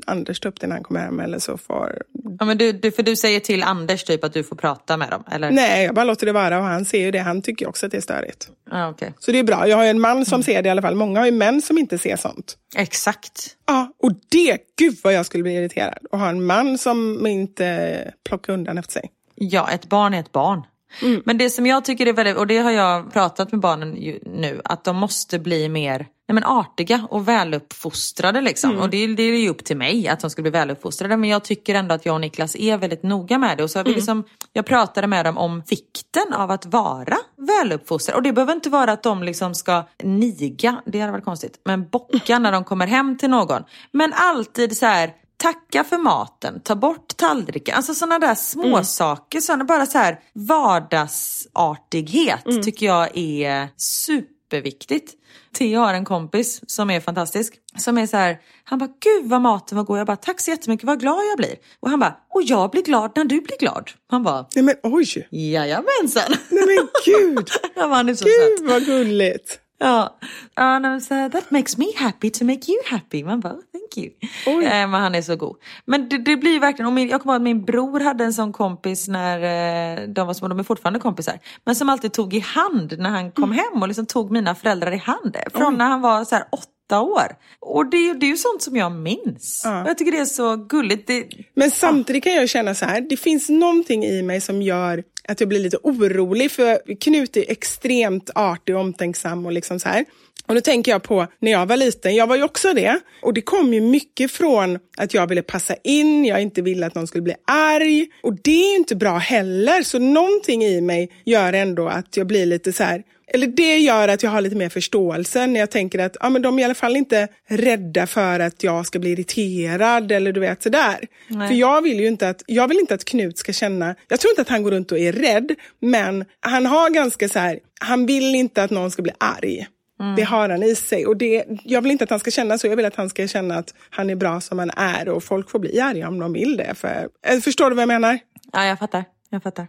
Anders ta upp det när han kommer hem eller så får... Ja, men du, du, för du säger till Anders typ att du får prata med dem? Eller? Nej, jag bara låter det vara och han ser ju det. Han tycker också att det är störigt. Ah, okay. Så det är bra. Jag har en man som ser det i alla fall. Många har ju män som inte ser sånt. Exakt. Ja, och det, gud vad jag skulle bli irriterad. Att ha en man som inte plockar undan efter sig. Ja, ett barn är ett barn. Mm. Men det som jag tycker är väldigt, och det har jag pratat med barnen nu, att de måste bli mer nej men artiga och väluppfostrade. Liksom. Mm. Och det, det, är ju upp till mig att de ska bli väluppfostrade. Men jag tycker ändå att jag och Niklas är väldigt noga med det. Och så mm. liksom, jag pratade med dem om vikten av att vara väluppfostrade. Och det behöver inte vara att de liksom ska niga, det hade varit konstigt, men bocka när de kommer hem till någon. Men alltid så här, tacka för maten, ta bort tallriken. Alltså sådana där små mm. saker, sådana bara så här vardagsartighet mm. tycker jag är superviktigt. Theo har en kompis som är fantastisk. Som är så här, han bara, gud vad maten var god. Jag bara, tack så jättemycket, vad glad jag blir. Och han bara, och jag blir glad när du blir glad. Han bara, nej men oj. Jajamensan. Nej men gud. ja, han är så gud söt. vad gulligt. Ja, uh, so that makes me happy to make you happy. Man bara, thank you. Uh, men han är så god. Men det, det blir verkligen, och min, jag kommer ihåg att min bror hade en sån kompis när uh, de var små, de är fortfarande kompisar. Men som alltid tog i hand när han kom mm. hem och liksom tog mina föräldrar i hand. Från Oj. när han var så här åtta år. Och det, det är ju sånt som jag minns. Ja. Och jag tycker det är så gulligt. Det, Men samtidigt kan jag känna så här, det finns någonting i mig som gör att jag blir lite orolig för Knut är extremt artig och omtänksam och liksom så här. Och då tänker jag på när jag var liten, jag var ju också det. Och det kom ju mycket från att jag ville passa in, jag inte ville att någon skulle bli arg. Och det är ju inte bra heller. Så någonting i mig gör ändå att jag blir lite så här, eller det gör att jag har lite mer förståelse när jag tänker att ja, men de är i alla fall inte rädda för att jag ska bli irriterad eller du vet sådär. Nej. För jag vill ju inte att, jag vill inte att Knut ska känna, jag tror inte att han går runt och är rädd, men han har ganska så här, han vill inte att någon ska bli arg. Mm. Det har han i sig. Och det, jag vill inte att han ska känna så. Jag vill att han ska känna att han är bra som han är. Och folk får bli arga om de vill det. För, eh, förstår du vad jag menar? Ja, jag fattar. Jag fattar.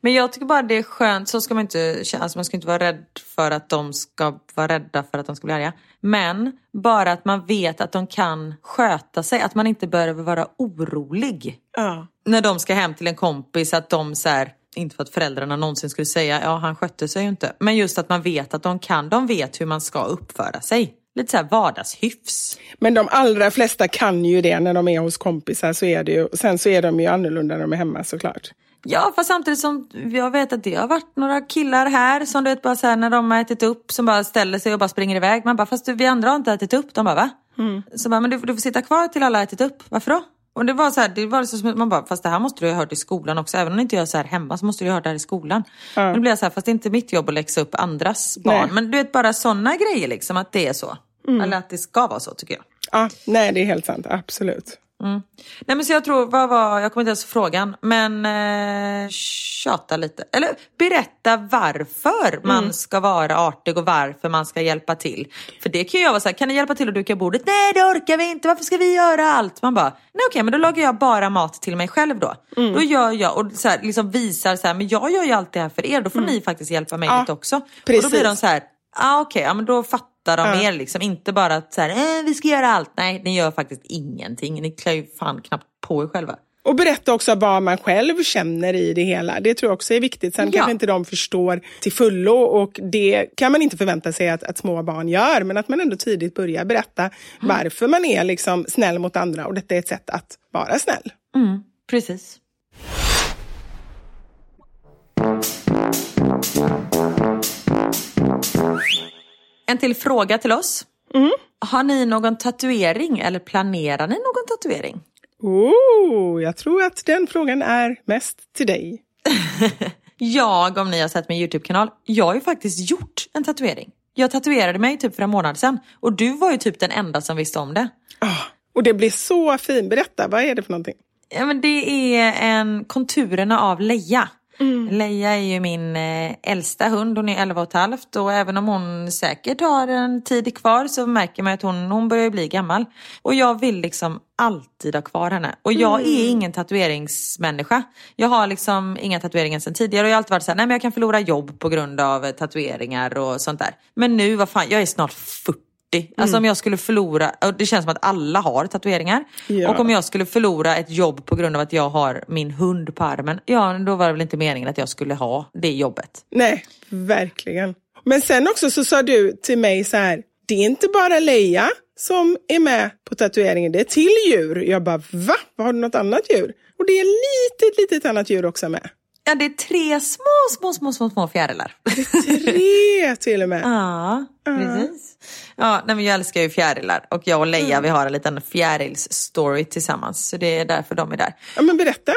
Men jag tycker bara det är skönt, så ska man inte känna, alltså man ska inte vara rädd för att de ska vara rädda för att de ska bli arga. Men bara att man vet att de kan sköta sig, att man inte behöver vara orolig. Ja. När de ska hem till en kompis, att de så här, inte för att föräldrarna någonsin skulle säga ja han skötte sig ju inte. Men just att man vet att de kan, de vet hur man ska uppföra sig. Lite så här vardagshyfs. Men de allra flesta kan ju det när de är hos kompisar. så är det ju. Sen så är de ju annorlunda när de är hemma såklart. Ja, fast samtidigt som jag vet att det har varit några killar här som du vet bara så här, när de har ätit upp som bara ställer sig och bara springer iväg. Man bara, fast vi andra har inte ätit upp. De bara, va? Mm. Så bara, men du, du får sitta kvar till alla har ätit upp. Varför då? Och det var så här, det var så som man bara, fast det här måste du ha hört i skolan också. Även om du inte gör så här hemma så måste du ha hört det här i skolan. Mm. då blir jag så här, fast det är inte mitt jobb att läxa upp andras barn. Nej. Men du vet bara sådana grejer liksom, att det är så. Mm. Eller att det ska vara så tycker jag. Ja, nej det är helt sant, absolut. Mm. Nej men så jag tror, vad var, jag kommer inte ens frågan, men eh, tjata lite. Eller berätta varför mm. man ska vara artig och varför man ska hjälpa till. För det kan ju jag vara så här, kan ni hjälpa till att duka bordet? Nej det orkar vi inte, varför ska vi göra allt? Man bara, nej okej men då lagar jag bara mat till mig själv då. Mm. Då gör jag och så här, liksom visar så här, men jag gör ju allt det här för er, då får mm. ni faktiskt hjälpa mig ja, lite också. Precis. Och då blir de så här, ah, okej, okay, ja, men då fattar de ja. er liksom. Inte bara att så här, eh, vi ska göra allt. Nej, ni gör faktiskt ingenting. Ni klär ju fan knappt på er själva. Och berätta också vad man själv känner i det hela. Det tror jag också är viktigt. Sen ja. kanske inte de förstår till fullo och det kan man inte förvänta sig att, att små barn gör. Men att man ändå tidigt börjar berätta mm. varför man är liksom snäll mot andra och detta är ett sätt att vara snäll. Mm, precis. En till fråga till oss. Mm. Har ni någon tatuering eller planerar ni någon tatuering? Oh, jag tror att den frågan är mest till dig. jag, om ni har sett min YouTube-kanal, jag har ju faktiskt gjort en tatuering. Jag tatuerade mig typ för en månad sedan och du var ju typ den enda som visste om det. Oh, och det blir så fint. Berätta, vad är det för någonting? Ja, men det är en konturerna av Leia. Mm. Leia är ju min eh, äldsta hund, hon är 11 och ett halvt och även om hon säkert har en tid kvar så märker man att hon, hon börjar bli gammal. Och jag vill liksom alltid ha kvar henne. Och jag mm. är ingen tatueringsmänniska. Jag har liksom inga tatueringar sedan tidigare och jag har alltid varit såhär, nej men jag kan förlora jobb på grund av tatueringar och sånt där. Men nu, vad fan, jag är snart 40 40. Alltså mm. om jag skulle förlora, och det känns som att alla har tatueringar. Ja. Och om jag skulle förlora ett jobb på grund av att jag har min hund på armen, ja då var det väl inte meningen att jag skulle ha det jobbet. Nej, verkligen. Men sen också så sa du till mig så här, det är inte bara Leia som är med på tatueringen, det är till djur. Jag bara, va? Har du något annat djur? Och det är litet, litet annat djur också med. Ja, det är tre små, små, små, små, små fjärilar. Tre till och med? ja, precis. Ja, nej, men jag älskar ju fjärilar och jag och Leia mm. vi har en liten fjärils-story tillsammans. Så det är därför de är där. Ja, men berätta.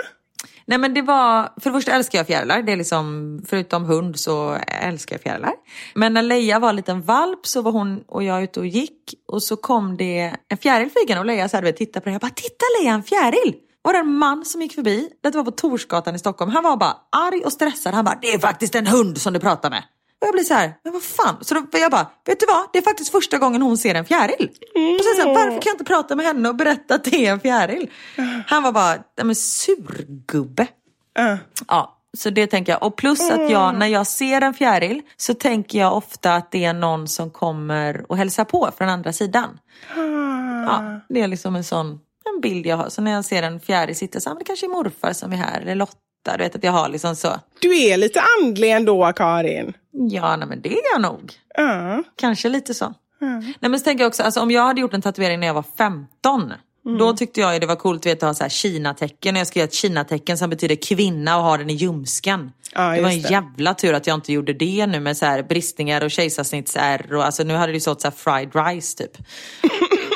Nej men det var, för det första älskar jag fjärilar. Det är liksom, förutom hund så älskar jag fjärilar. Men när Leia var en liten valp så var hon och jag ute och gick och så kom det en fjäril flygande och Leia så här, tittade på den. Jag bara, titta Leia en fjäril! Var det en man som gick förbi, det var på Torsgatan i Stockholm. Han var bara arg och stressad. Han bara, det är faktiskt en hund som du pratar med. Och jag blir så här, men vad fan? Så då, jag bara, vet du vad? Det är faktiskt första gången hon ser en fjäril. Mm. Och så här, varför kan jag inte prata med henne och berätta att det är en fjäril? Mm. Han var bara, men surgubbe. Mm. Ja, så det tänker jag. Och plus att jag, när jag ser en fjäril så tänker jag ofta att det är någon som kommer och hälsar på från andra sidan. Ja, det är liksom en sån en bild jag har. Så när jag ser en fjäril sitta så, det kanske är morfar som är här, eller Lotta. Du vet att jag har liksom så. Du är lite andlig ändå, Karin. Ja, nej, men det är jag nog. Uh. Kanske lite så. Uh. Nej, men så tänker jag också, alltså, om jag hade gjort en tatuering när jag var 15 Mm. Då tyckte jag det var coolt vet, att ha så här Kina-tecken. Jag skrev ett Kina-tecken som betyder kvinna och ha den i ljumsken. Ja, det var en det. jävla tur att jag inte gjorde det nu med så här bristningar och kejsarsnittsärr. alltså, nu hade det stått så här fried rice typ.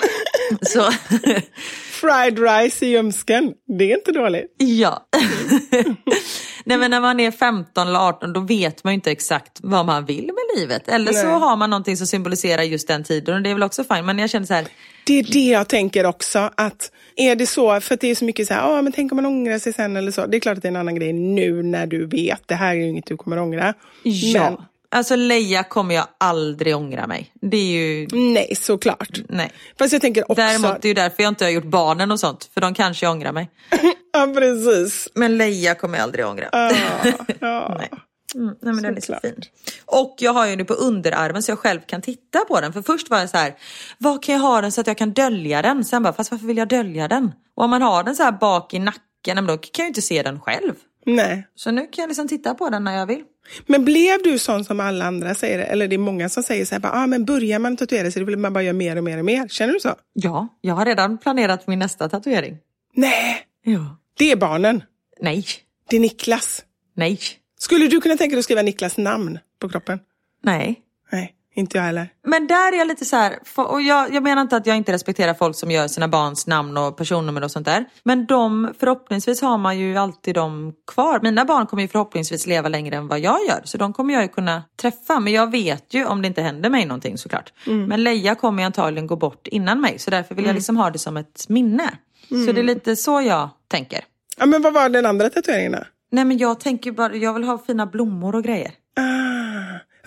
så fried rice i ljumsken. Det är inte dåligt. Ja. Nej men när man är 15 eller 18 då vet man ju inte exakt vad man vill med livet. Eller Nej. så har man någonting som symboliserar just den tiden och det är väl också fint. Men jag känner så här. Det är det jag tänker också. att Är det så, för det är så mycket så här, men tänk om man ångrar sig sen eller så. Det är klart att det är en annan grej nu när du vet. Det här är ju inget du kommer ångra. Ja. Men Alltså Leia kommer jag aldrig ångra mig. Det är ju... Nej, såklart. Nej. Fast jag tänker också... Däremot det är ju därför jag inte har gjort barnen och sånt. För de kanske ångrar mig. ja, precis. Men Leia kommer jag aldrig ångra. Ah, ja. nej. Mm, nej men den är så fin. Och jag har ju nu på underarmen så jag själv kan titta på den. För först var jag så här, vad kan jag ha den så att jag kan dölja den? Sen bara, fast varför vill jag dölja den? Och om man har den så här bak i nacken, då kan jag ju inte se den själv. Nej. Så nu kan jag liksom titta på den när jag vill. Men blev du sån som alla andra säger? Eller det är många som säger så här, ah, men börjar man tatuera sig då vill man bara göra mer och mer och mer. Känner du så? Ja, jag har redan planerat min nästa tatuering. Nej! Ja. Det är barnen? Nej. Det är Niklas. Nej. Skulle du kunna tänka dig att skriva Niklas namn på kroppen? Nej. Nej, inte jag heller. Men där är jag lite så här, och jag, jag menar inte att jag inte respekterar folk som gör sina barns namn och personnummer och sånt där. Men de, förhoppningsvis har man ju alltid dem kvar. Mina barn kommer ju förhoppningsvis leva längre än vad jag gör. Så de kommer jag ju kunna träffa. Men jag vet ju om det inte händer mig någonting såklart. Men Leia kommer ju antagligen gå bort innan mig. Så därför vill jag liksom ha det som ett minne. Så det är lite så jag tänker. Ja, men vad var den andra tatueringen då? Nej men jag tänker bara, jag vill ha fina blommor och grejer. Ah,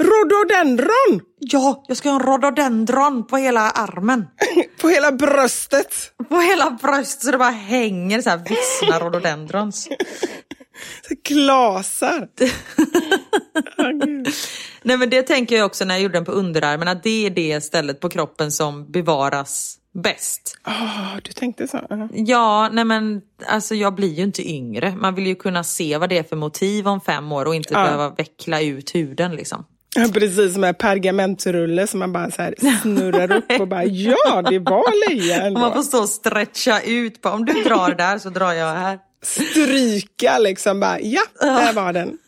rhododendron! Ja, jag ska ha en rhododendron på hela armen. På hela bröstet. På hela bröstet så det bara hänger så här vissna rhododendrons. Så Klasar. Nej men det tänker jag också när jag gjorde den på underarmen att det är det stället på kroppen som bevaras bäst. Ah, du tänkte så? Ja. Ja, nej men alltså jag blir ju inte yngre. Man vill ju kunna se vad det är för motiv om fem år och inte Ja. behöva veckla ut huden liksom. Ja, Precis som en pergamentrulle som man bara så här snurrar upp och bara ja, det var Och man får stå och stretcha ut. Bara, om du drar där så drar jag här. Stryka liksom bara ja, där var den.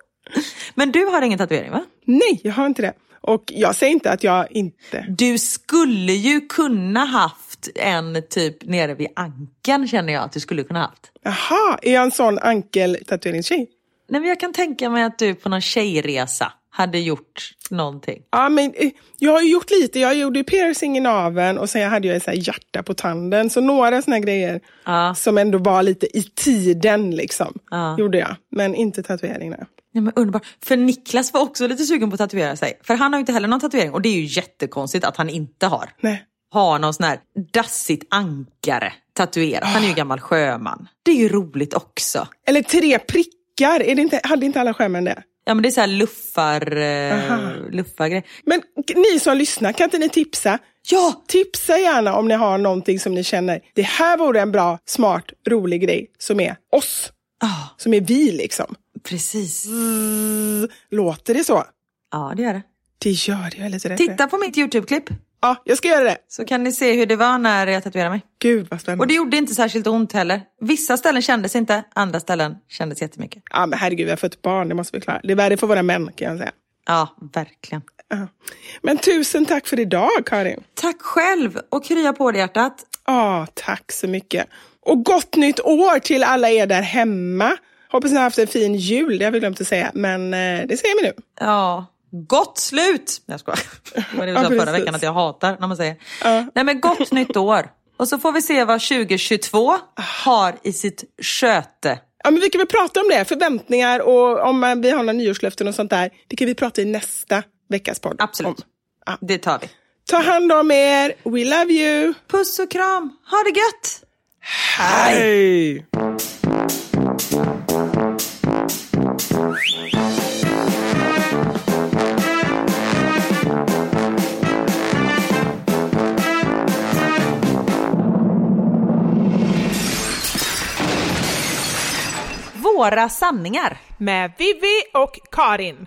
Men du har ingen tatuering va? Nej, jag har inte det. Och jag säger inte att jag inte... Du skulle ju kunna haft en typ nere vid ankeln känner jag att du skulle kunna haft. Jaha, är jag en sån ankeltatueringstjej? Nej, men jag kan tänka mig att du på någon tjejresa hade gjort någonting. Ja, men eh, jag har ju gjort lite. Jag gjorde piercing i naveln och sen hade jag så hjärta på tanden. Så några såna grejer Ja. som ändå var lite i tiden liksom. Ja. Gjorde jag. Men inte tatueringar. Ja, men underbart. För Niklas var också lite sugen på att tatuera sig. För han har ju inte heller någon tatuering och det är ju jättekonstigt att han inte har. Nej. Har någon sån här dassigt ankare tatuerat. Han är ju gammal sjöman. Det är ju roligt också. Eller tre prickar. Är det inte, hade inte alla sjömän det? Ja men det är så här luffar, Aha. eh, luffargrej. Men ni som lyssnar, kan inte ni tipsa? Ja! Tipsa gärna om ni har någonting som ni känner, det här vore en bra, smart, rolig grej som är oss. Ah, Som är vi liksom. precis. Låter det så? Ja det gör det. Det gör det, jag är lite rädd. Titta på mitt YouTube-klipp. Ja, jag ska göra det. Så kan ni se hur det var när jag tatuerade mig. Gud vad spännande. Och det gjorde inte särskilt ont heller. Vissa ställen kändes inte, andra ställen kändes jättemycket. Ja, men herregud, vi har fått barn, det måste vi klara. Det är värre för våra män kan jag säga. Ja, verkligen. Ja. Men tusen tack för idag, Karin. Tack själv och krya på det hjärtat. Ja, tack så mycket. Och gott nytt år till alla er där hemma. Hoppas ni har haft en fin jul, det har vi glömt att säga, men eh, det säger vi nu. Ja, gott slut! Jag skojar. Det var det Ja, sa förra precis. veckan att jag hatar när man säger. Ja. Nej men gott nytt år. Och så får vi se vad 2022 har i sitt sköte. Ja, men vi kan väl prata om det, förväntningar och om eh, vi har några nyårslöften och sånt där. Det kan vi prata i nästa veckas podd. Absolut. Ja. Det tar vi. Ta hand om er, we love you. Puss och kram, ha det gött! Hej! Några sanningar. Med Vivi och Karin.